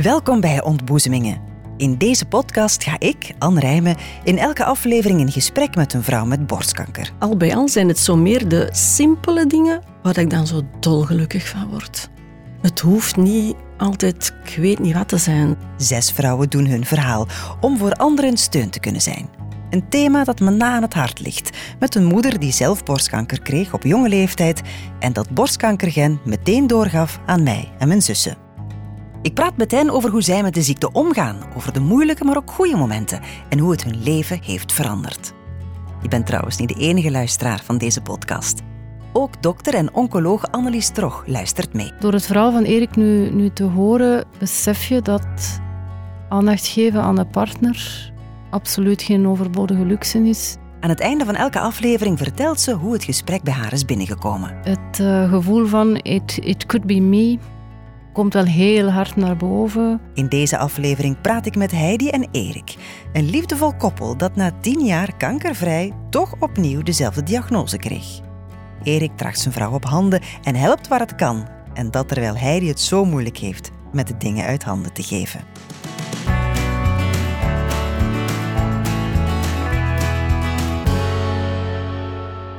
Welkom bij Ontboezemingen. In deze podcast ga ik, Anne Rijmen, in elke aflevering in gesprek met een vrouw met borstkanker. Al bij al zijn het zo meer de simpele dingen waar ik dan zo dolgelukkig van word. Het hoeft niet altijd ik weet niet wat te zijn. Zes vrouwen doen hun verhaal om voor anderen steun te kunnen zijn. Een thema dat me na aan het hart ligt, met een moeder die zelf borstkanker kreeg op jonge leeftijd en dat borstkankergen meteen doorgaf aan mij en mijn zussen. Ik praat met hen over hoe zij met de ziekte omgaan, over de moeilijke maar ook goede momenten en hoe het hun leven heeft veranderd. Je bent trouwens niet de enige luisteraar van deze podcast. Ook dokter en oncoloog Annelies Trog luistert mee. Door het verhaal van Erik nu, nu te horen, besef je dat aandacht geven aan de partner absoluut geen overbodige luxe is. Aan het einde van elke aflevering vertelt ze hoe het gesprek bij haar is binnengekomen. Het uh, gevoel van it, it could be me komt wel heel hard naar boven. In deze aflevering praat ik met Heidi en Erik, een liefdevol koppel dat na tien jaar kankervrij toch opnieuw dezelfde diagnose kreeg. Erik draagt zijn vrouw op handen en helpt waar het kan. En dat terwijl Heidi het zo moeilijk heeft met de dingen uit handen te geven.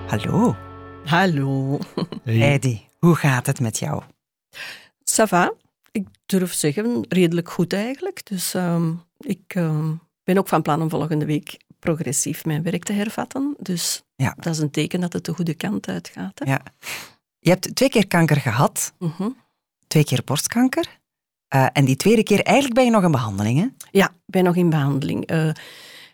Hallo. Hallo. Hey. Heidi, hoe gaat het met jou? Ça va. Ik durf zeggen, redelijk goed eigenlijk. Dus um, ik um, ben ook van plan om volgende week progressief mijn werk te hervatten. Dus ja. dat is een teken dat het de goede kant uitgaat. Hè? Ja. Je hebt twee keer kanker gehad, mm -hmm. twee keer borstkanker. Uh, en die tweede keer, eigenlijk ben je nog in behandeling, hè? Ja, ben nog in behandeling. Uh,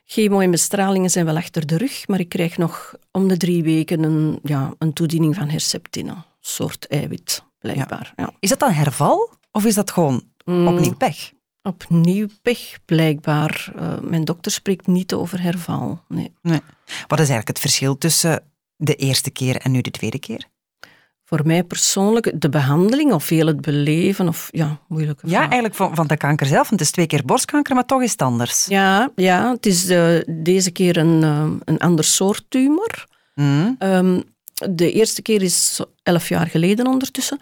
chemo en bestralingen zijn wel achter de rug, maar ik krijg nog om de drie weken een, ja, een toediening van herceptine, soort eiwit, blijkbaar. Ja. Is dat dan herval, of is dat gewoon mm. opnieuw pech? Opnieuw pech, blijkbaar. Uh, mijn dokter spreekt niet over herval. Nee. nee. Wat is eigenlijk het verschil tussen de eerste keer en nu de tweede keer? Voor mij persoonlijk de behandeling of veel het beleven of ja, moeilijke vraag. Ja, eigenlijk van, van de kanker zelf. Want het is twee keer borstkanker, maar toch is het anders. Ja, ja het is uh, deze keer een, uh, een ander soort tumor. Mm. Um, de eerste keer is elf jaar geleden ondertussen.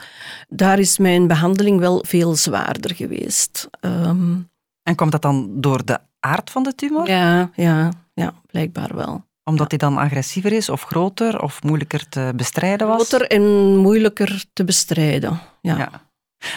Daar is mijn behandeling wel veel zwaarder geweest. Um, en komt dat dan door de aard van de tumor? Ja, ja, ja blijkbaar wel. Omdat hij dan agressiever is of groter of moeilijker te bestrijden was? Groter en moeilijker te bestrijden, ja. ja.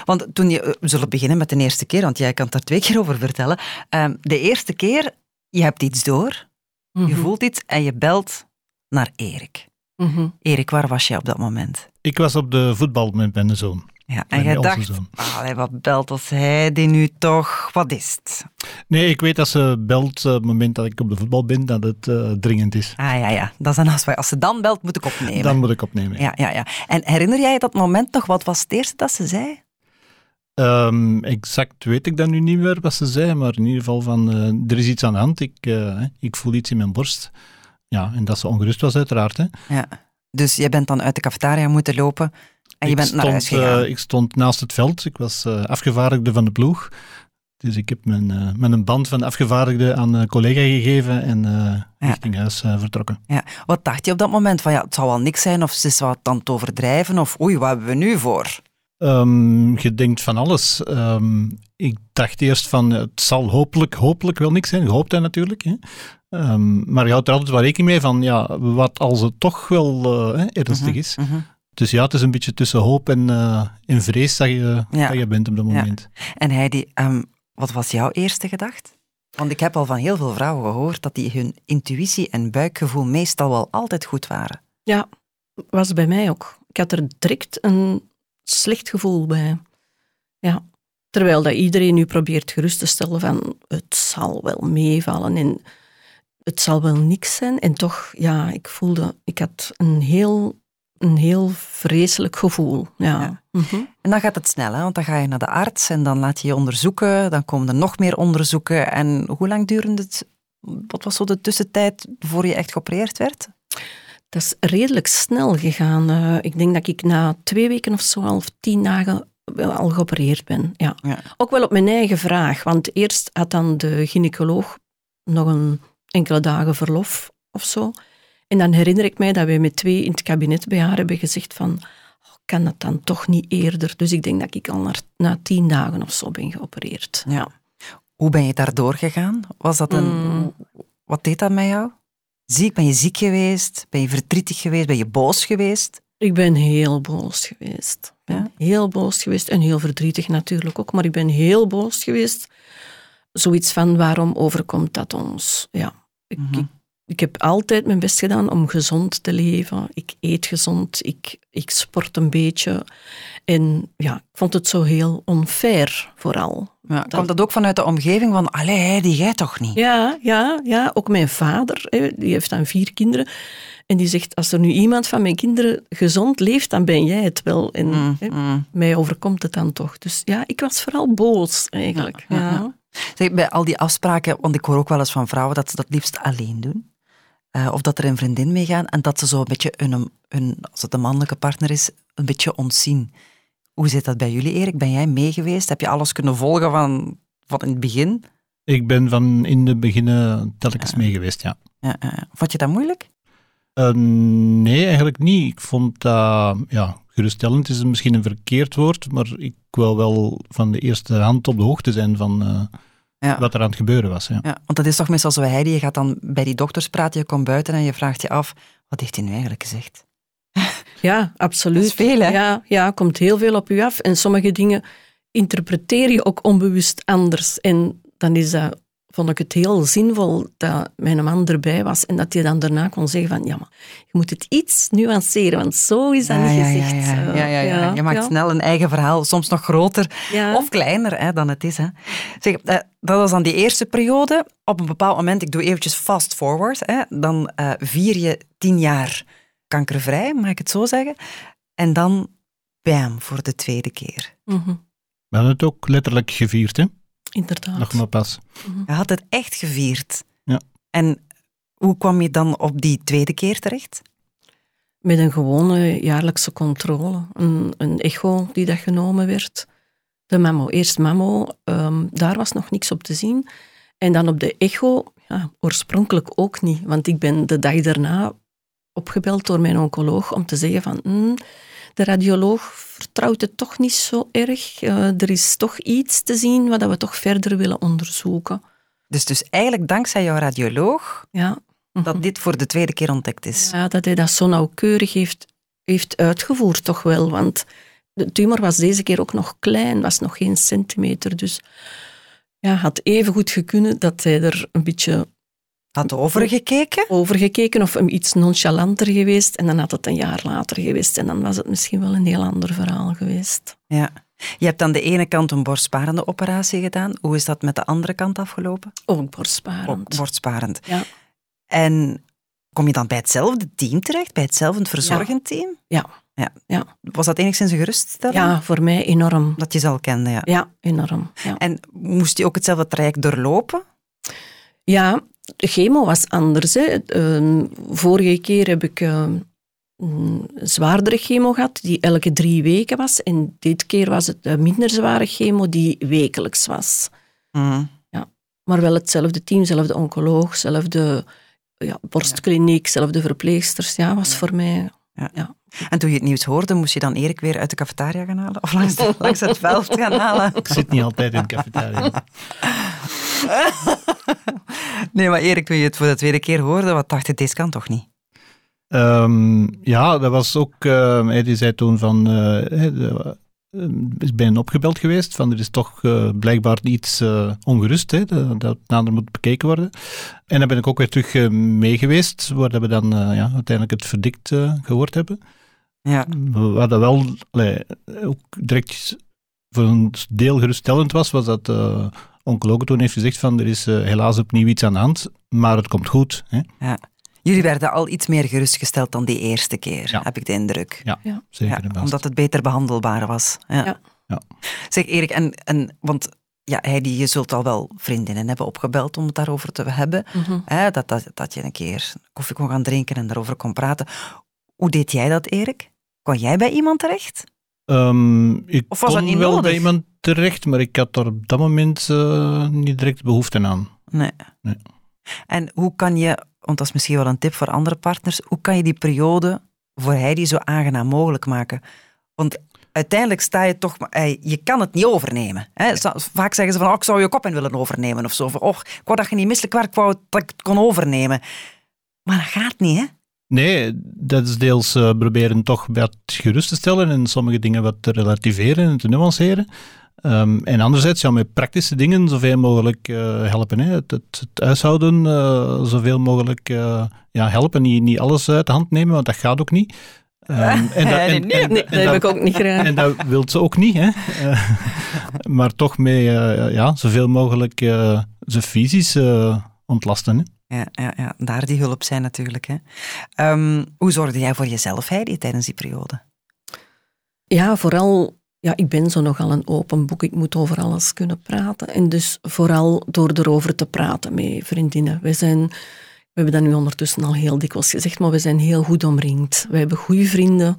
Want toen je, we zullen beginnen met de eerste keer, want jij kan daar twee keer over vertellen. Um, de eerste keer, je hebt iets door, mm -hmm. je voelt iets en je belt naar Erik. Mm -hmm. Erik, waar was je op dat moment? Ik was op de voetbal met mijn zoon. Ja, en jij dacht, allee, wat belt als hij die nu toch, wat is het? Nee, ik weet dat ze belt op het moment dat ik op de voetbal ben, dat het uh, dringend is. Ah ja, ja. Dat is een afspraak. Als ze dan belt, moet ik opnemen. Dan moet ik opnemen. Ja, ja, ja. En herinner jij je dat moment nog? Wat was het eerste dat ze zei? Um, exact weet ik dan nu niet meer wat ze zei, maar in ieder geval van, uh, er is iets aan de hand, ik, uh, ik voel iets in mijn borst. Ja, en dat ze ongerust was uiteraard. Hè. Ja. Dus je bent dan uit de cafetaria moeten lopen en je ik bent stond, naar huis gegaan. Uh, ik stond naast het veld. Ik was uh, afgevaardigde van de ploeg. Dus ik heb mijn, uh, met een band van afgevaardigde aan een collega gegeven en ja. richting huis vertrokken. Ja. Wat dacht je op dat moment? Van ja, het zal wel niks zijn of ze is wat aan het overdrijven of oei, wat hebben we nu voor? Um, je denkt van alles. Um, ik dacht eerst van het zal hopelijk, hopelijk wel niks zijn. Je hoopt dat natuurlijk. Hè. Um, maar je houdt er altijd wel rekening mee van ja, wat als het toch wel uh, ernstig uh -huh, is. Uh -huh. Dus ja, het is een beetje tussen hoop en, uh, en vrees dat je, ja. dat je bent op dat moment. Ja. En Heidi, um, wat was jouw eerste gedachte? Want ik heb al van heel veel vrouwen gehoord dat die hun intuïtie en buikgevoel meestal wel altijd goed waren. Ja, was bij mij ook. Ik had er direct een slecht gevoel bij. Ja. Terwijl dat iedereen nu probeert gerust te stellen van het zal wel meevallen en het zal wel niks zijn. En toch, ja, ik voelde, ik had een heel, een heel vreselijk gevoel. Ja. ja. Mm -hmm. En dan gaat het snel, hè? want dan ga je naar de arts en dan laat je je onderzoeken. Dan komen er nog meer onderzoeken. En hoe lang duurde het? Wat was zo de tussentijd voor je echt geopereerd werd? Dat is redelijk snel gegaan. Uh, ik denk dat ik na twee weken of zo, al tien dagen, al geopereerd ben. Ja. ja. Ook wel op mijn eigen vraag. Want eerst had dan de gynaecoloog nog een enkele dagen verlof of zo. En dan herinner ik mij dat wij met twee in het kabinet bij haar hebben gezegd van oh, kan dat dan toch niet eerder. Dus ik denk dat ik al na, na tien dagen of zo ben geopereerd. Ja. Hoe ben je daar doorgegaan? Was dat een... Mm. Wat deed dat met jou? Ziek? Ben je ziek geweest? Ben je verdrietig geweest? Ben je boos geweest? Ik ben heel boos geweest. Ja? Heel boos geweest en heel verdrietig natuurlijk ook, maar ik ben heel boos geweest. Zoiets van, waarom overkomt dat ons? Ja, ik, Mhm. ik, ik heb altijd mijn best gedaan om gezond te leven. Ik eet gezond, ik, ik sport een beetje. En ja, ik vond het zo heel onfair, vooral. Ja, Komt dat ook vanuit de omgeving van, allee, Heidi, jij toch niet? Ja, ja, ja. Ook mijn vader, hè, die heeft dan vier kinderen. En die zegt, als er nu iemand van mijn kinderen gezond leeft, dan ben jij het wel. En Mm, hè, mm. mij overkomt het dan toch. Dus ja, ik was vooral boos eigenlijk. Ja, Ja, ja, Zeg, bij al die afspraken, want ik hoor ook wel eens van vrouwen dat ze dat liefst alleen doen. Eh, of dat er een vriendin mee gaan en dat ze zo een beetje hun, hun, als het een mannelijke partner is, een beetje ontzien. Hoe zit dat bij jullie, Erik? Ben jij mee geweest? Heb je alles kunnen volgen van, van in het begin? Ik ben van in de beginnen telkens mee geweest, ja. Ja, ja, ja. Vond je dat moeilijk? Eh, nee, eigenlijk niet. Ik vond dat, ja, geruststellend is misschien een verkeerd woord, maar ik wil wel van de eerste hand op de hoogte zijn van eh, Ja. wat er aan het gebeuren was. Ja. Ja, want dat is toch meestal zo, Heidi, je gaat dan bij die dokters praten, je komt buiten en je vraagt je af, wat heeft hij nu eigenlijk gezegd? Ja, absoluut. Dat is veel, hè? Ja, ja, komt heel veel op u af. En sommige dingen interpreteer je ook onbewust anders. En dan is dat, vond ik het heel zinvol dat mijn man erbij was en dat hij dan daarna kon zeggen van, ja, maar je moet het iets nuanceren, want zo is dat Ja, niet ja, gezegd. Ja, ja, ja, ja, ja. Je maakt ja. snel een eigen verhaal, soms nog groter Ja. of kleiner hè, dan het is. Hè. Zeg, eh, dat was dan die eerste periode. Op een bepaald moment, ik doe eventjes fast forward, hè, dan eh, vier je tien jaar kankervrij, mag ik het zo zeggen. En dan, bam, voor de tweede keer. Mhm, We hadden het ook letterlijk gevierd, hè? Inderdaad. nog maar pas. Je had het echt gevierd. Ja. En hoe kwam je dan op die tweede keer terecht? Met een gewone jaarlijkse controle. Een, een echo die dat genomen werd. De mammo. Eerst mammo, ehm, daar was nog niks op te zien. En dan op de echo, ja, oorspronkelijk ook niet. Want ik ben de dag daarna opgebeld door mijn oncoloog om te zeggen van... "Hmm, de radioloog vertrouwt het toch niet zo erg. Eh, er is toch iets te zien wat we toch verder willen onderzoeken. Dus, dus eigenlijk dankzij jouw radioloog Ja. Mhm. dat dit voor de tweede keer ontdekt is. Ja, dat hij dat zo nauwkeurig heeft, heeft uitgevoerd, toch wel. Want de tumor was deze keer ook nog klein, was nog geen centimeter. Dus ja, had even goed gekunnen dat hij er een beetje Had overgekeken? over gekeken of iets nonchalanter geweest. En dan had het een jaar later geweest. En dan was het misschien wel een heel ander verhaal geweest. Ja. Je hebt aan de ene kant een borstsparende operatie gedaan. Hoe is dat met de andere kant afgelopen? Ook borstsparend. Ook borstsparend. Ja. En kom je dan bij hetzelfde team terecht, bij hetzelfde verzorgend team? Ja. Ja. Ja. Was dat enigszins een geruststelling? ja, voor mij enorm. Dat je ze al kende, ja. Ja, enorm. Ja. En moest je ook hetzelfde traject doorlopen? Ja, de chemo was anders. Hè. Ehm, vorige keer heb ik ehm, een zwaardere chemo gehad, die elke drie weken was. En dit keer was het een minder zware chemo, die wekelijks was. Mhm. Maar wel hetzelfde team, zelfde oncoloog, zelfde ja, borstkliniek, zelfde verpleegsters. Ja, was voor mij... En toen je het nieuws hoorde, moest je dan Erik weer uit de cafetaria gaan halen? Of langs, de- langs het veld gaan halen? Ik zit niet altijd in de cafetaria. Nee, maar Erik, toen je het voor de tweede keer hoorde, wat dacht je, deze kan toch niet? Ehm, ja, dat was ook... eh, hij die zei toen van... eh, is bij hen opgebeld geweest, van er is toch eh, blijkbaar iets ongerust, hè, dat, dat nader moet bekeken worden. En dan ben ik ook weer terug eh, mee geweest, waar we dan ja, uiteindelijk het verdikt eh, gehoord hebben. Ja. Wat dat wel allee, ook direct voor een deel geruststellend was, was dat oncoloog toen heeft gezegd van er is eh, helaas opnieuw iets aan de hand, maar het komt goed. Hè? Jullie werden al iets meer gerustgesteld dan die eerste keer, Ja. heb ik de indruk. Ja, Ja. zeker Ja, omdat het beter behandelbaar was. Ja. Ja. Ja. Zeg Erik, en, en, want ja, Heidi, je zult al wel vriendinnen hebben opgebeld om het daarover te hebben. Mhm. Hè, dat, dat, dat je een keer koffie kon gaan drinken en daarover kon praten. Hoe deed jij dat, Erik? Kon jij bij iemand terecht? Ehm, ik Of was kon dat niet wel nodig? bij iemand terecht, maar ik had er op dat moment eh, niet direct behoefte aan. Nee. Nee. En hoe kan je, want dat is misschien wel een tip voor andere partners, hoe kan je die periode voor Heidi zo aangenaam mogelijk maken? Want uiteindelijk sta je toch... eh, Je kan het niet overnemen. Hè? Vaak zeggen ze van, oh, ik zou je kop in willen overnemen of zo. Of, oh, ik wou dat je niet misselijk werd, ik wou dat ik het kon overnemen. Maar dat gaat niet, hè? Nee, dat is deels eh, proberen toch wat gerust te stellen en sommige dingen wat te relativeren en te nuanceren. Ehm, en anderzijds, ja, met praktische dingen zoveel mogelijk eh, helpen. Hè. Het, het, het huishouden eh, zoveel mogelijk ja, helpen. Niet, niet alles uit de hand nemen, want dat gaat ook niet. Ehm, en dat- en- Nee, en- nee, en dat heb ik ook niet graag. en dat wil ze ook niet, hè. Maar toch mee, eh, ja, zoveel mogelijk ze fysisch eh, ontlasten. Hè. Ja, ja, ja, daar die hulp zijn natuurlijk. Hè. Ehm, hoe zorgde jij voor jezelf, Heidi, tijdens die periode? Ja, vooral, ja, ik ben zo nogal een open boek. Ik moet over alles kunnen praten. En dus vooral door erover te praten met vriendinnen. We zijn, we hebben dat nu ondertussen al heel dikwijls gezegd, maar we zijn heel goed omringd. We hebben goede vrienden.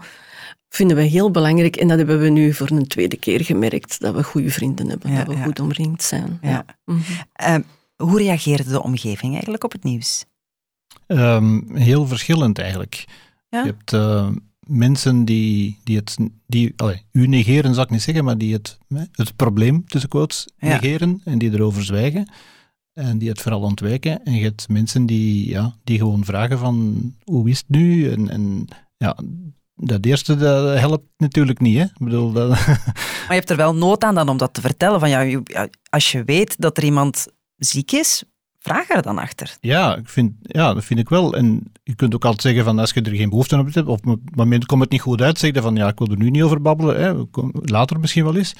Vinden we heel belangrijk. En dat hebben we nu voor een tweede keer gemerkt. Dat we goede vrienden hebben. Ja, dat we ja. goed omringd zijn. Ja. Ja. Mhm. Ehm, hoe reageerde de omgeving eigenlijk op het nieuws? Ehm, heel verschillend eigenlijk. Ja? Je hebt eh, mensen die, die het, die, allee, u negeren zal ik niet zeggen, maar die het, het probleem, tussen quotes, Ja. negeren en die erover zwijgen. En die het vooral ontwijken. En je hebt mensen die, ja, die gewoon vragen van, hoe is het nu? En, en ja, dat eerste dat helpt natuurlijk niet. Hè? Ik bedoel, dat, Maar je hebt er wel nood aan dan om dat te vertellen. Van, ja, als je weet dat er iemand ziek is, vraag er dan achter. Ja, ik vind, ja, dat vind ik wel. En je kunt ook altijd zeggen van als je er geen behoefte aan hebt, of op het moment komt het niet goed uit, zeg je van ja, ik wil er nu niet over babbelen, hè, later misschien wel eens.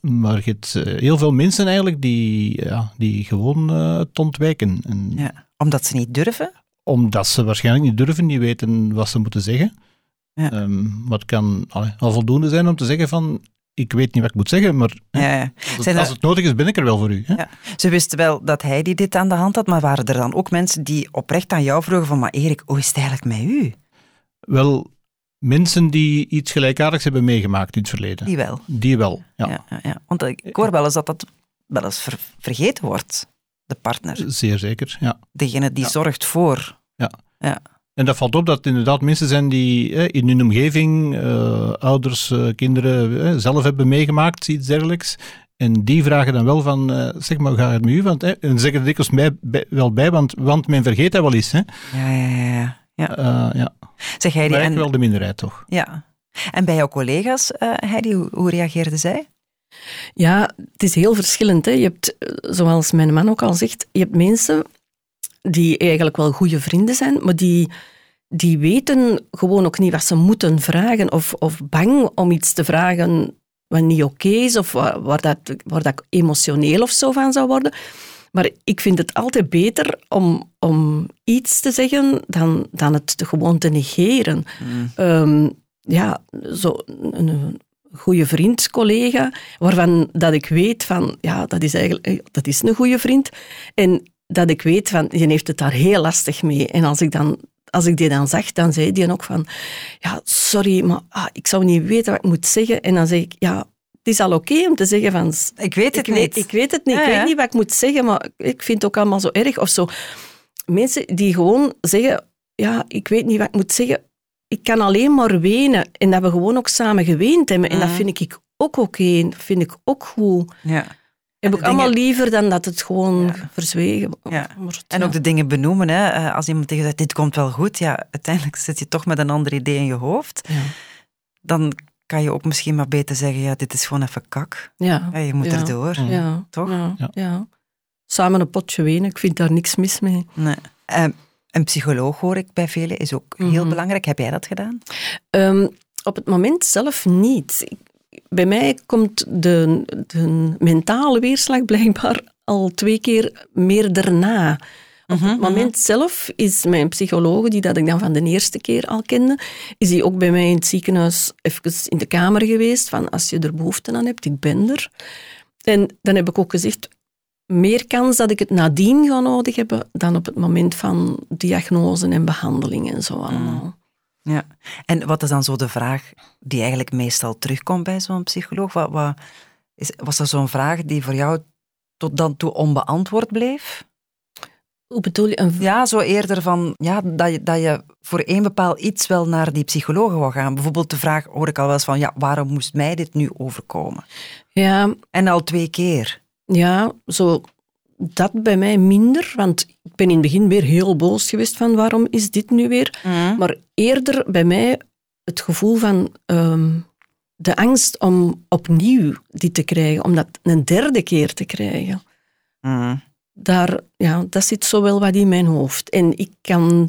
Maar je hebt eh, heel veel mensen eigenlijk die, ja, die gewoon eh, het ontwijken. En Ja. Omdat ze niet durven. Omdat ze waarschijnlijk niet durven, niet weten wat ze moeten zeggen. Ja. Ehm, wat kan allee, al voldoende zijn om te zeggen van ik weet niet wat ik moet zeggen, maar Ja, ja. als, het, Zijn als het nodig is, ben ik er wel voor u. Hè? Ja. Ze wisten wel dat hij die dit aan de hand had, maar waren er dan ook mensen die oprecht aan jou vroegen van, maar Erik, hoe is het eigenlijk met u? Wel, mensen die iets gelijkaardigs hebben meegemaakt in het verleden. Die wel. Die wel, ja. Ja. Ja, ja. Want ik hoor wel eens dat dat wel eens ver- vergeten wordt, de partner. Zeer zeker, ja. Degene die Ja. zorgt voor. En dat valt op dat het inderdaad mensen zijn die eh, in hun omgeving eh, ouders, eh, kinderen zelf hebben meegemaakt, iets dergelijks. En die vragen dan wel van, eh, zeg maar, hoe gaat het met u? Want, eh, en zeggen er dikwijls mij, bij, wel bij, want, want men vergeet dat wel eens. Hè? Ja, ja, ja. ja. ja. Eh, ja. Zeg Heidi, Maar en, wel de minderheid, toch? ja. en bij jouw collega's, eh, Heidi, hoe, hoe reageerden zij? Ja, het is heel verschillend. Hè. Je hebt, zoals mijn man ook al zegt, je hebt mensen die eigenlijk wel goede vrienden zijn, maar die, die weten gewoon ook niet wat ze moeten vragen of, of bang om iets te vragen wat niet oké is of waar, waar, dat, waar dat emotioneel of zo van zou worden. Maar ik vind het altijd beter om, om iets te zeggen dan, dan het gewoon te negeren. Ehm, ja, zo een, een goede vriend, collega, waarvan dat ik weet van, ja, dat is eigenlijk eh, dat is een goede vriend. En dat ik weet van, je heeft het daar heel lastig mee. En als ik, dan, als ik die dan zag, dan zei die ook van, ja, sorry, maar ah, ik zou niet weten wat ik moet zeggen. En dan zeg ik, ja, het is al oké om te zeggen van... Ik weet het ik niet. Weet, ik weet het niet. Ja, ik ja. weet niet wat ik moet zeggen, maar ik vind het ook allemaal zo erg of zo. Mensen die gewoon zeggen, ja, ik weet niet wat ik moet zeggen. Ik kan alleen maar wenen. En dat we gewoon ook samen geweend hebben. En dat vind ik ook oké. Dat vind ik ook goed. Ja. Heb ik allemaal dingen- liever dan dat het gewoon Ja. verzwegen Ja. wordt. En ook de dingen benoemen. Hè. Eh, Als iemand tegen je zegt, dit komt wel goed, ja, uiteindelijk zit je toch met een ander idee in je hoofd. Ja. Dan kan je ook misschien maar beter zeggen, ja, dit is gewoon even kak. Ja. Ja, je moet Ja. erdoor. Ja. Toch? Ja. Ja. Ja. Samen een potje wenen, ik vind daar niks mis mee. Nee. Eh, een psycholoog hoor ik bij velen, is ook heel Mhm. belangrijk. Heb jij dat gedaan? Ehm, op het moment zelf niet. Ik- Bij mij komt de, de mentale weerslag blijkbaar al twee keer meer daarna. Op Mhm, het moment zelf is mijn psycholoog, die dat ik dan van de eerste keer al kende, is die ook bij mij in het ziekenhuis even in de kamer geweest, van als je er behoefte aan hebt, ik ben er. En dan heb ik ook gezegd, meer kans dat ik het nadien ga nodig hebben dan op het moment van diagnose en behandeling en zo allemaal. Ja. En wat is dan zo de vraag die eigenlijk meestal terugkomt bij zo'n psycholoog? Wat, wat, is, was er zo'n vraag die voor jou tot dan toe onbeantwoord bleef? Hoe bedoel je? Een... Ja, zo eerder van ja, dat, je, dat je voor één bepaald iets wel naar die psycholoog wou gaan. Bijvoorbeeld de vraag, hoor ik al wel eens van, ja, waarom moest mij dit nu overkomen? Ja. En al twee keer. Ja, zo dat bij mij minder, want ik ben in het begin weer heel boos geweest van waarom is dit nu weer? Mm. Maar eerder bij mij het gevoel van ehm, de angst om opnieuw dit te krijgen, om dat een derde keer te krijgen. Mm. Daar, ja, dat zit zo wel wat in mijn hoofd. En ik kan,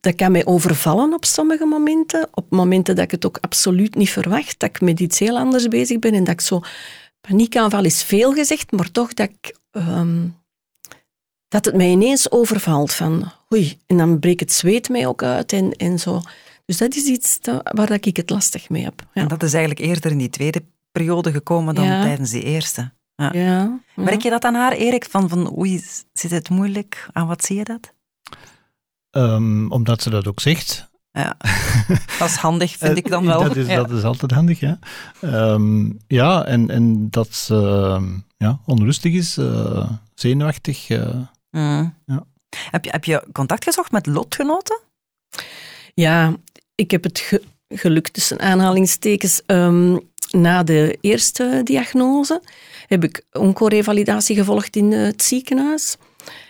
dat kan mij overvallen op sommige momenten, op momenten dat ik het ook absoluut niet verwacht, dat ik met iets heel anders bezig ben en dat ik zo... Paniekaanval is veel gezegd, maar toch dat ik ehm, dat het mij ineens overvalt van oei, en dan breekt het zweet mij ook uit en, en zo. Dus dat is iets te- waar dat ik het lastig mee heb. Ja. En dat is eigenlijk eerder in die tweede periode gekomen dan Ja. tijdens die eerste. Ja. ja, ja. Merk je dat aan haar, Erik? Van, van oei, zit het moeilijk? Aan wat zie je dat? Ehm, omdat ze dat ook zegt. Ja. Dat is handig, vind ik dan Eh, wel. Dat is, Ja. dat is altijd handig, ja. Ehm, ja, en, en dat ze ehm, ja, onrustig is, eh, zenuwachtig. eh. Mm. Ja. Heb, je, heb je contact gezocht met lotgenoten? Ja, ik heb het ge- geluk tussen aanhalingstekens. ehm, na de eerste diagnose heb ik oncorevalidatie gevolgd in het ziekenhuis.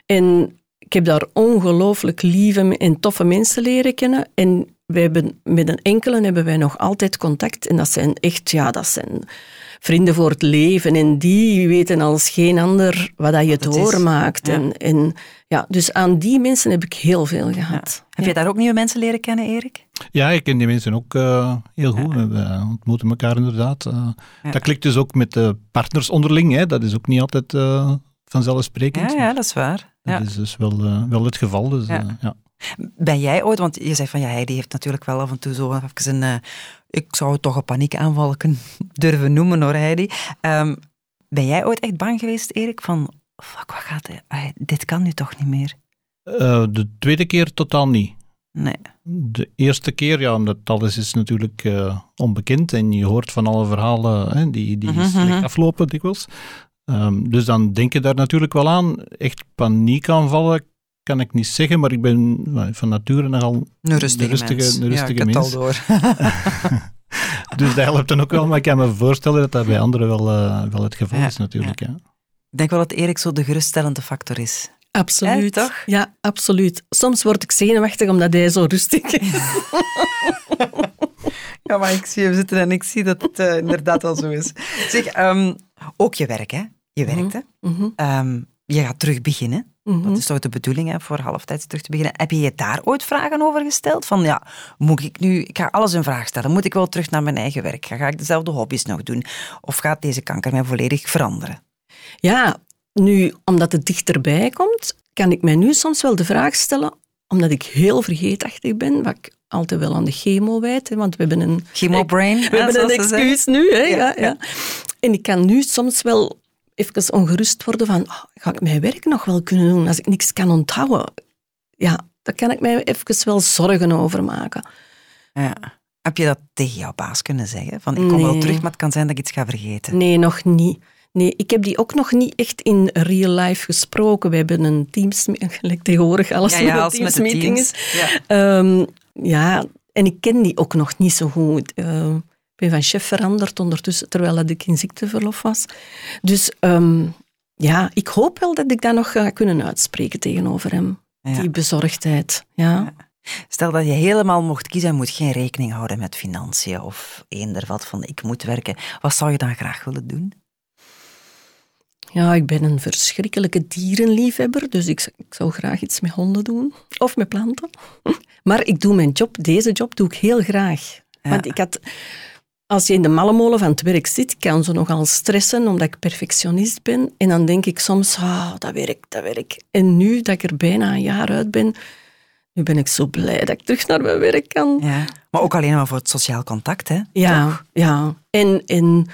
En ik heb daar ongelooflijk lieve en toffe mensen leren kennen. En wij hebben, met een enkele hebben wij nog altijd contact. En dat zijn echt, ja, dat zijn vrienden voor het leven. En die weten als geen ander wat dat je doormaakt. Ja. En, en ja, dus aan die mensen heb ik heel veel gehad. Heb je daar ook nieuwe mensen leren kennen, Erik? Ja, ik ken die mensen ook eh, heel goed. We eh, ontmoeten elkaar inderdaad. Eh, Ja. Dat klikt dus ook met de partners onderling. Hè. Dat is ook niet altijd eh, vanzelfsprekend. Ja, ja, dat is waar. Dat Ja. is dus wel, wel het geval. Dus, Ja. ja. Ben jij ooit, want je zegt van ja, hij die heeft natuurlijk wel af en toe zo even een, eh, ik zou het toch een paniekaanval kunnen durven noemen hoor, Heidi. Ehm, ben jij ooit echt bang geweest, Erik, van fuck, wat gaat ai, dit kan nu toch niet meer? Eh, de tweede keer totaal niet. Nee. De eerste keer, ja, omdat alles is natuurlijk eh, onbekend en je hoort van alle verhalen hè, die, die Mhm, slecht mhm. aflopen dikwijls. Ehm, dus dan denk je daar natuurlijk wel aan. Echt paniekaanvallen kan ik niet zeggen, maar ik ben van nature nogal Een rustige, de rustige, mens. de rustige ja, ik heb mens. het al door. Dus dat helpt dan ook wel, maar ik kan me voorstellen dat dat bij anderen wel, eh, wel het geval Ja, is natuurlijk. Ja. ik denk wel dat Erik zo de geruststellende factor is. Absoluut. Hè, toch? Ja, absoluut. Soms word ik zenuwachtig omdat hij zo rustig is. Ja, maar ik zie hem zitten en ik zie dat het eh, inderdaad wel zo is. Zeg, ehm, ook je werk, hè? Je werkt, hè? Mhm, Ehm, je gaat terug beginnen. mhm. Dat is toch de bedoeling, hè, voor halftijds terug te beginnen. Heb je je daar ooit vragen over gesteld? Van ja, moet ik nu, ik ga alles in vraag stellen. Moet ik wel terug naar mijn eigen werk? Ga ik dezelfde hobby's nog doen? Of gaat deze kanker mij volledig veranderen? Ja, nu, omdat het dichterbij komt, kan ik mij nu soms wel de vraag stellen, omdat ik heel vergeetachtig ben, wat ik altijd wel aan de chemo wijd, hè, want we hebben een, Chemobrain, we hebben een excuus nu. Hè, Ja, ja, ja. En ik kan nu soms wel even ongerust worden van, ah, ga ik mijn werk nog wel kunnen doen als ik niks kan onthouden? Ja, daar kan ik mij even wel zorgen over maken. Ja. Heb je dat tegen jouw baas kunnen zeggen? Van ik kom wel terug, maar het kan zijn dat ik iets ga vergeten. Nee, nog niet. Nee, ik heb die ook nog niet echt in real life gesproken. We hebben een Teams, gelijk tegenwoordig alles ja, met met de Teams-meeting teams. is. Ja. Ehm, ja, en ik ken die ook nog niet zo goed. Ehm, ben van chef veranderd ondertussen, terwijl dat ik in ziekteverlof was. Dus ehm, ja, ik hoop wel dat ik dat nog ga kunnen uitspreken tegenover hem. Ja. Die bezorgdheid. Ja. Stel dat je helemaal mocht kiezen en moet geen rekening houden met financiën of eender wat van ik moet werken. Wat zou je dan graag willen doen? ja, ik ben een verschrikkelijke dierenliefhebber, dus ik, ik zou graag iets met honden doen. Of met planten. Maar ik doe mijn job, deze job doe ik heel graag. Ja. Want ik had, als je in de mallenmolen van het werk zit, kan ze nogal stressen omdat ik perfectionist ben. En dan denk ik soms, ah, dat werk, dat werk. En nu dat ik er bijna een jaar uit ben, nu ben ik zo blij dat ik terug naar mijn werk kan. Ja. Maar ook alleen maar voor het sociaal contact, hè? Ja, ja. En, en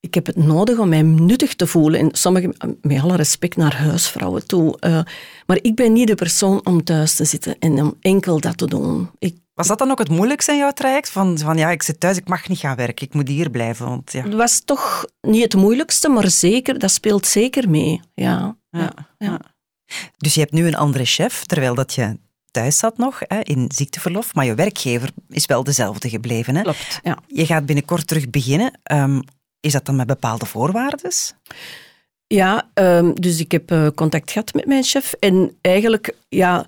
ik heb het nodig om mij nuttig te voelen. En sommige, met alle respect naar huisvrouwen toe. eh, maar ik ben niet de persoon om thuis te zitten en om enkel dat te doen. Ik, Was dat dan ook het moeilijkste in jouw traject? Van, van ja, ik zit thuis, ik mag niet gaan werken, ik moet hier blijven. Want, ja. het was toch niet het moeilijkste, maar zeker, dat speelt zeker mee. Ja, ja, Ja, ja. ja. Dus je hebt nu een andere chef, terwijl dat je thuis zat nog, hè, in ziekteverlof, maar je werkgever is wel dezelfde gebleven. Hè? Klopt, ja. Je gaat binnenkort terug beginnen. Ehm, is dat dan met bepaalde voorwaarden? Ja, ehm, dus ik heb eh, contact gehad met mijn chef. En eigenlijk, ja,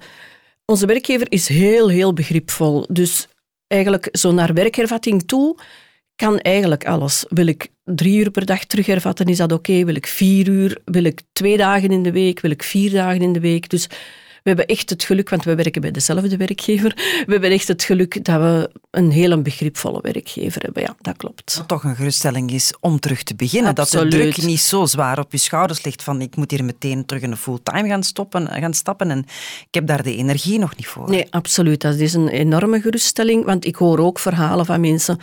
onze werkgever is heel, heel begripvol. Dus eigenlijk zo naar werkhervatting toe kan eigenlijk alles. Wil ik drie uur per dag terughervatten, is dat oké? Wil ik vier uur? Wil ik twee dagen in de week? Wil ik vier dagen in de week? Dus hebben echt het geluk, want we werken bij dezelfde werkgever, we hebben echt het geluk dat we een hele begripvolle werkgever hebben. Ja, dat klopt. Wat toch een geruststelling is om terug te beginnen. Absoluut. Dat de druk niet zo zwaar op je schouders ligt van ik moet hier meteen terug in de fulltime gaan, stoppen, gaan stappen en ik heb daar de energie nog niet voor. Nee, absoluut. Dat is een enorme geruststelling, want ik hoor ook verhalen van mensen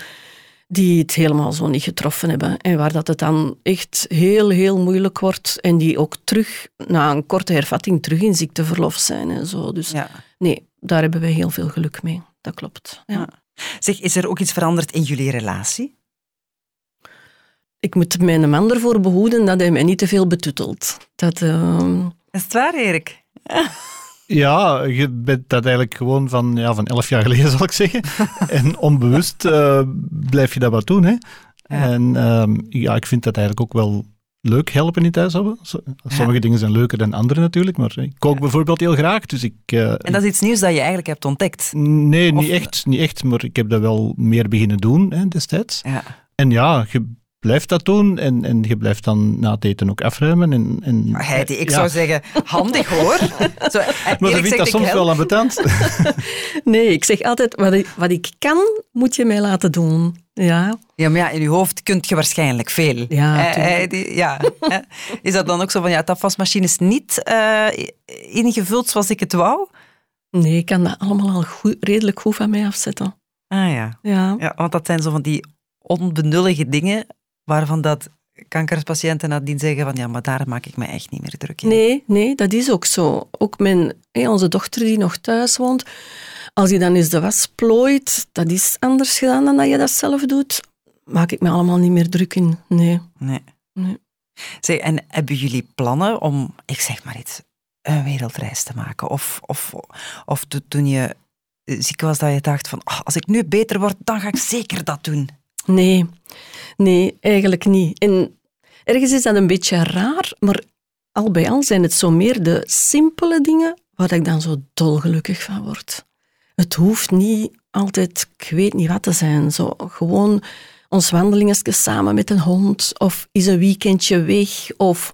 die het helemaal zo niet getroffen hebben. En waar dat het dan echt heel, heel moeilijk wordt. En die ook terug, na een korte hervatting, terug in ziekteverlof zijn en zo. Dus Ja. nee, daar hebben wij heel veel geluk mee. Dat klopt. Ja. Ja. Zeg, is er ook iets veranderd in jullie relatie? Ik moet mijn man ervoor behoeden dat hij mij niet te veel betutelt. Dat, ehm, Is het waar, Erik? Ja, je bent dat eigenlijk gewoon van, ja, van elf jaar geleden, zal ik zeggen. en onbewust eh, blijf je dat wat doen. Hè? En ehm, ja, ik vind dat eigenlijk ook wel leuk helpen in het huishouden. Zo- Sommige dingen zijn leuker dan andere natuurlijk, maar ik kook bijvoorbeeld heel graag. Dus ik, eh, En dat is iets nieuws dat je eigenlijk hebt ontdekt. nee, niet echt, niet echt, maar ik heb dat wel meer beginnen doen hè, destijds. Ja. En ja, je blijft dat doen en, en je blijft dan na het eten ook afruimen. En, en, Maar Heidi, ik ja. zou zeggen, handig hoor. Zo, Maar Erik dat vind dat soms help. wel ambetant. nee, ik zeg altijd, wat ik, wat ik kan, moet je mij laten doen. Ja, Ja, maar ja, in je hoofd kunt je waarschijnlijk veel. Ja, Eh, eh, die- ja. hè. Is dat dan ook zo van, ja, dat wasmachine is niet eh, ingevuld zoals ik het wou? nee, ik kan dat allemaal al goed, redelijk goed van mij afzetten. Ah ja. Ja. ja, want dat zijn zo van die onbenullige dingen waarvan dat kankerpatiënten nadien zeggen van, ja, maar daar maak ik me echt niet meer druk in. Nee, nee, dat is ook zo. Ook mijn, hé, onze dochter die nog thuis woont, als die dan eens de was plooit, dat is anders gedaan dan dat je dat zelf doet. Maak ik me allemaal niet meer druk in. Nee. Nee. Nee. Zeg, en hebben jullie plannen om, ik zeg maar iets, een wereldreis te maken? Of, of, of to- toen je ziek was, dat je dacht van, "Ah, als ik nu beter word, dan ga ik zeker dat doen. Nee, nee, eigenlijk niet. En ergens is dat een beetje raar, maar al bij al zijn het zo meer de simpele dingen waar ik dan zo dolgelukkig van word. Het hoeft niet altijd, ik weet niet wat te zijn. Zo gewoon ons wandelingetje samen met een hond, of is een weekendje weg, of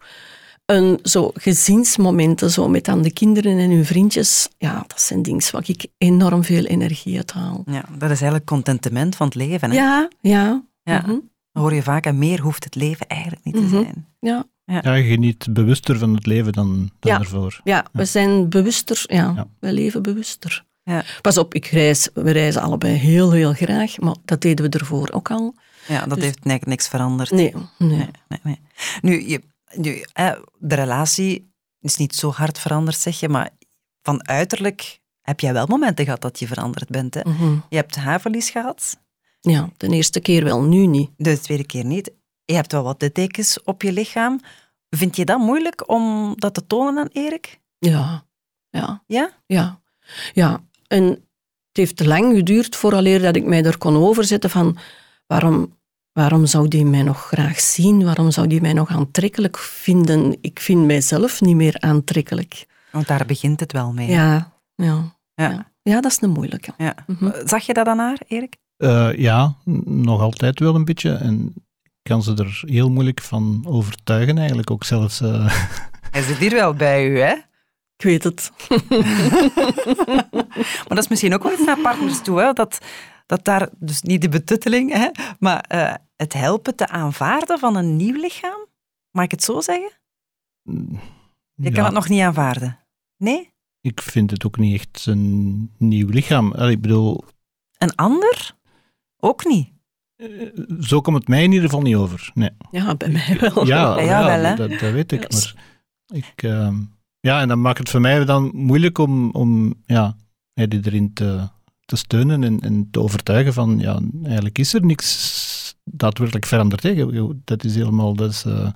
een zo gezinsmomenten zo met dan de kinderen en hun vriendjes. Ja, dat zijn dingen waar ik enorm veel energie uit haal. Ja, dat is eigenlijk contentement van het leven. Hè? Ja, ja. Ja. mhm, hoor je vaak, en meer hoeft het leven eigenlijk niet te Mhm. zijn. ja. Ja, je geniet bewuster van het leven dan, dan Ja. ervoor. Ja, we zijn bewuster. Ja, Ja. we leven bewuster. Ja. Pas op, ik reis, we reizen allebei heel, heel graag, maar dat deden we ervoor ook al. Ja, dat Dus- heeft niks veranderd. Nee, nee. Nee, nee, nee. Nu, je, nu de relatie is niet zo hard veranderd, zeg je, maar van uiterlijk heb jij wel momenten gehad dat je veranderd bent. Hè? Mhm. Je hebt haarverlies gehad, Ja, de eerste keer wel, nu niet. de tweede keer niet. Je hebt wel wat littekens op je lichaam. Vind je dat moeilijk om dat te tonen aan Erik? Ja, ja, Ja? ja. Ja, en het heeft lang geduurd vooraleer dat ik mij er kon overzetten van waarom, waarom zou die mij nog graag zien? Waarom zou die mij nog aantrekkelijk vinden? Ik vind mijzelf niet meer aantrekkelijk. Want daar begint het wel mee. Ja, ja. Ja. Ja, ja dat is een moeilijke. Ja. Mhm. Zag je dat aan haar, Erik? Eh, ja, nog altijd wel een beetje. En ik kan ze er heel moeilijk van overtuigen, eigenlijk ook zelfs. eh. Hij zit hier wel bij u, hè? Ik weet het. Maar dat is misschien ook wel iets naar partners toe, hè? Dat, dat daar, dus niet de betutteling, hè? maar eh, het helpen te aanvaarden van een nieuw lichaam. Mag ik het zo zeggen? Je ja, kan het nog niet aanvaarden. Nee? Ik vind het ook niet echt een nieuw lichaam. Allee, ik bedoel, Een ander? Ook niet. eh, zo komt het mij in ieder geval niet over. Nee. Ja, bij mij wel. Ja, Bij jou ja, wel, hè? Dat, dat weet ik. Maar ik, ehm, ja, en dan maakt het voor mij dan moeilijk om, om ja, die erin te, te steunen en, en te overtuigen van, ja, eigenlijk is er niks daadwerkelijk veranderd. Hè. Je- Dat is helemaal, dat is, eh,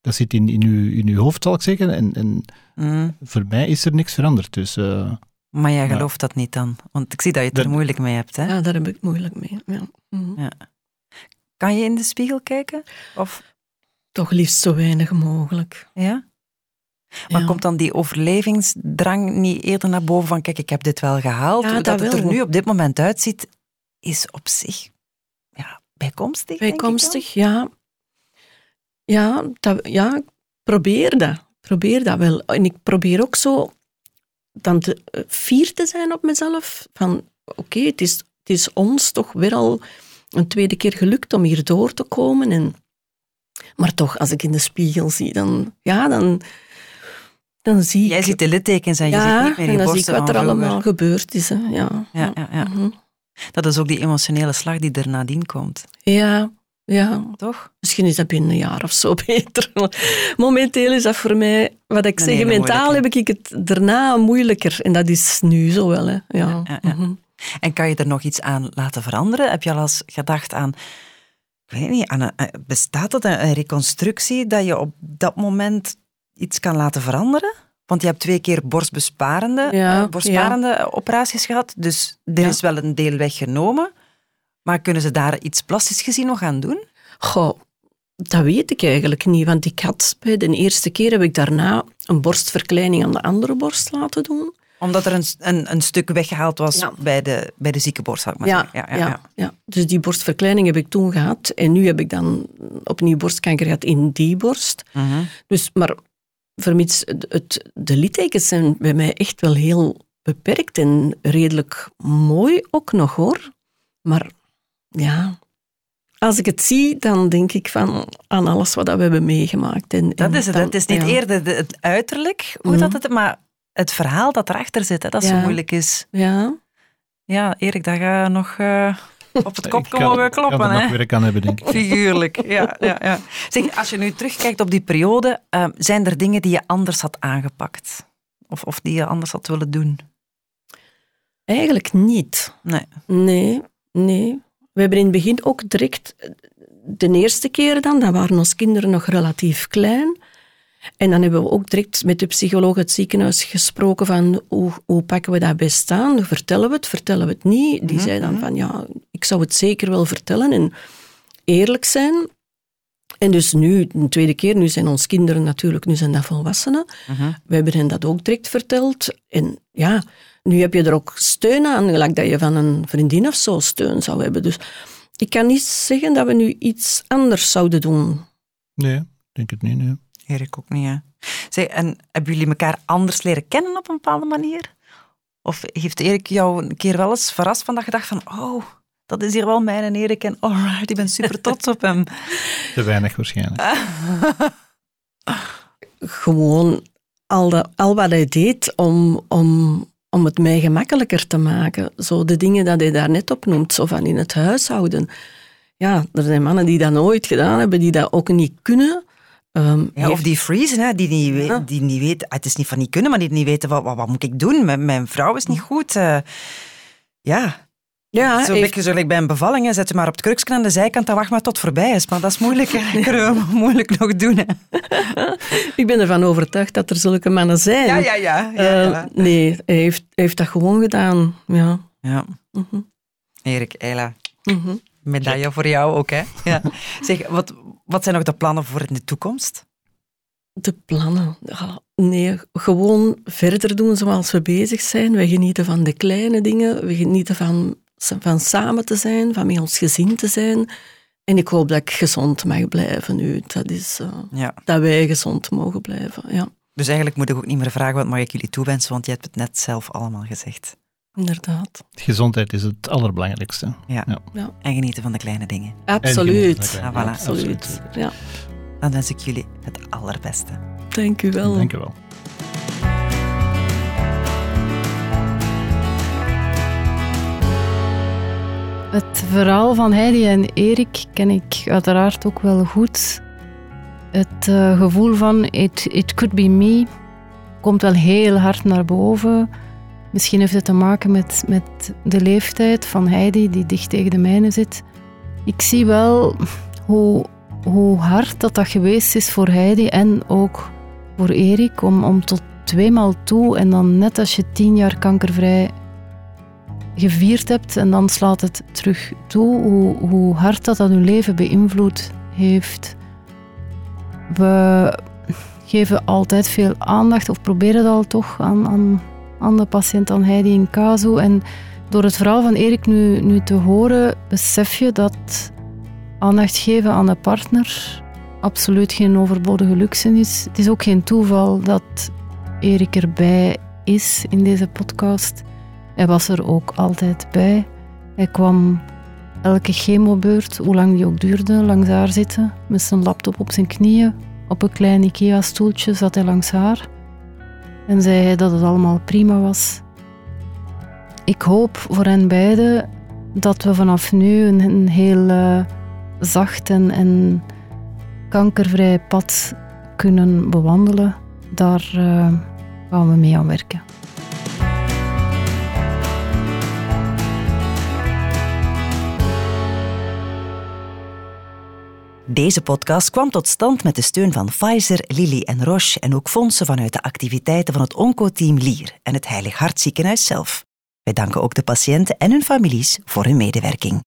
dat zit in, in, uw, in uw hoofd, zal ik zeggen. En, en Mm. voor mij is er niks veranderd. Dus eh, Maar jij Ja. gelooft dat niet dan? Want ik zie dat je het er Dat- moeilijk mee hebt. Hè? Ja, daar heb ik moeilijk mee. Ja. Mhm. Kan je in de spiegel kijken? Of, Toch liefst zo weinig mogelijk. ja? Maar Ja. komt dan die overlevingsdrang niet eerder naar boven van kijk, ik heb dit wel gehaald. Ja, dat, dat het er nu op dit moment uitziet, is op zich ja, bijkomstig. Bijkomstig, ja. Ja, dat, ja, probeer dat. Probeer dat wel. En ik probeer ook zo dan te, eh, fier te zijn op mezelf. Van, oké, het, is, het is ons toch weer al een tweede keer gelukt om hier door te komen. En, maar toch, als ik in de spiegel zie, dan, ja, dan, dan zie ik... Jij ziet de littekens en je ja, ziet niet meer en je dan zie ik wat er allemaal gebeurd is. Hè. Ja, Ja, ja, ja. Mhm. Dat is ook die emotionele slag die er nadien komt, ja, ja. toch? Misschien is dat binnen een jaar of zo beter. Momenteel is dat voor mij, wat ik zeg, mentaal heb ik het daarna moeilijker. En dat is nu zo wel. Hè. Ja. Mhm. En kan je er nog iets aan laten veranderen? Heb je al eens gedacht aan, ik weet niet, aan een, eh, bestaat dat een reconstructie dat je op dat moment iets kan laten veranderen? Want je hebt twee keer borstbesparende, Ja, eh, operaties gehad, dus er Ja. is wel een deel weggenomen. Maar kunnen ze daar iets plastisch gezien nog aan doen? Goh, dat weet ik eigenlijk niet. Want ik had bij de eerste keer heb ik daarna een borstverkleining aan de andere borst laten doen. Omdat er een, een, een stuk weggehaald was Ja. bij, de, bij de ziekenborst, zou ik maar Ja, zeggen. ja, ja, Dus die borstverkleining heb ik toen gehad. En nu heb ik dan opnieuw borstkanker gehad in die borst. Mhm. Dus, maar vermits het, de littekens zijn bij mij echt wel heel beperkt en redelijk mooi ook nog hoor. Maar ja, als ik het zie, dan denk ik van aan alles wat we hebben meegemaakt. En, Dat is het. dan- Het is niet ja. eerder de- het uiterlijk, hoe Mhm. dat het, maar het verhaal dat erachter zit, hè, dat zo Ja. moeilijk is. Ja, Ja, Erik, ga je nog eh, op het kopje kan- mogen ik kan kloppen. er nog Hè? werk aan hebben, denk ik. Figuurlijk, ja, ja, ja. Zeg, als je nu terugkijkt op die periode, eh, zijn er dingen die je anders had aangepakt? Of, of die je anders had willen doen? eigenlijk niet. Nee. Nee, nee. We hebben in het begin ook direct, de eerste keer dan, dan waren onze kinderen nog relatief klein. En dan hebben we ook direct met de psycholoog het ziekenhuis gesproken van hoe, hoe pakken we dat best aan? Vertellen we het, vertellen we het niet? Die zei dan van ja, ik zou het zeker wel vertellen en eerlijk zijn. En dus nu, de tweede keer, nu zijn onze kinderen natuurlijk, nu zijn dat volwassenen. Mhm. We hebben hen dat ook direct verteld. En ja, nu heb je er ook steun aan, gelijk dat je van een vriendin of zo steun zou hebben. Dus ik kan niet zeggen dat we nu iets anders zouden doen. Nee, ik denk het niet. Nee. Erik ook niet, hè? Zeg, en hebben jullie elkaar anders leren kennen op een bepaalde manier? Of heeft Erik jou een keer wel eens verrast van dat je dacht van, oh, dat is hier wel mijn en Erik en alright, ik ben super trots op hem. Te weinig waarschijnlijk. Gewoon al, dat, al wat hij deed om, om, om het mij gemakkelijker te maken. Zo de dingen dat hij daar net opnoemt, zo van in het huishouden. Ja, er zijn mannen die dat nooit gedaan hebben, die dat ook niet kunnen. Ehm, Ja, of die freezen, hè, die, niet we- Ja. die niet weten, ah, het is niet van niet kunnen, maar die niet weten, wat, wat, wat moet ik doen? Mijn, mijn vrouw is niet goed. eh. ja, ja, zo beetje bij een bevalling, hè, zet je maar op het kruksken aan de zijkant en wacht maar tot het voorbij is. Maar dat is moeilijk, hè. dat kunnen we moeilijk nog doen. Hè. ik ben ervan overtuigd dat er zulke mannen zijn. Ja, ja, ja. ja, Eh, nee, hij heeft, hij heeft dat gewoon gedaan. Ja. ja. Mhm. Erik, Eila, Mhm. medaille voor jou ook. Hè. Ja. Zeg, wat, wat zijn nog de plannen voor in de toekomst? De plannen. Ja, nee, gewoon verder doen zoals we bezig zijn. We genieten van de kleine dingen. We genieten van, van samen te zijn, van met ons gezin te zijn. En ik hoop dat ik gezond mag blijven nu. Dat is eh, Ja. dat wij gezond mogen blijven. Ja, Dus eigenlijk moet ik ook niet meer vragen wat mag ik jullie toewensen, want je hebt het net zelf allemaal gezegd. Inderdaad. Gezondheid is het allerbelangrijkste. Ja. Ja. En genieten van de kleine dingen. Absoluut. genieten van de kleine Absoluut. Ja, Dan wens ik jullie het allerbeste. dank u wel. Dank je wel. Het verhaal van Heidi en Erik ken ik uiteraard ook wel goed. Het eh, gevoel van it, it could be me komt wel heel hard naar boven. Misschien heeft het te maken met, met de leeftijd van Heidi, die dicht tegen de mijne zit. Ik zie wel hoe hoe hard dat, dat geweest is voor Heidi en ook voor Erik om, om tot tweemaal toe en dan net als je tien jaar kankervrij gevierd hebt en dan slaat het terug toe, hoe, hoe hard dat dat hun leven beïnvloed heeft. We geven altijd veel aandacht, of proberen dat al toch, aan, aan, aan de patiënt, aan Heidi in Kazo. En door het verhaal van Erik nu, nu te horen, besef je dat aandacht geven aan de partner absoluut geen overbodige luxe is. Het is ook geen toeval dat Erik erbij is in deze podcast. Hij was er ook altijd bij. Hij kwam elke chemobeurt, hoe lang die ook duurde, langs haar zitten, met zijn laptop op zijn knieën. Op een klein IKEA-stoeltje zat hij langs haar en zei dat het allemaal prima was. Ik hoop voor hen beiden dat we vanaf nu een, heel uh, zacht en, kankervrij pad kunnen bewandelen. Daar uh, gaan we mee aan werken. Deze podcast kwam tot stand met de steun van Pfizer, Lilly en Roche en ook fondsen vanuit de activiteiten van het Onco-team Lier en het Heilig Hart Ziekenhuis zelf. Wij danken ook de patiënten en hun families voor hun medewerking.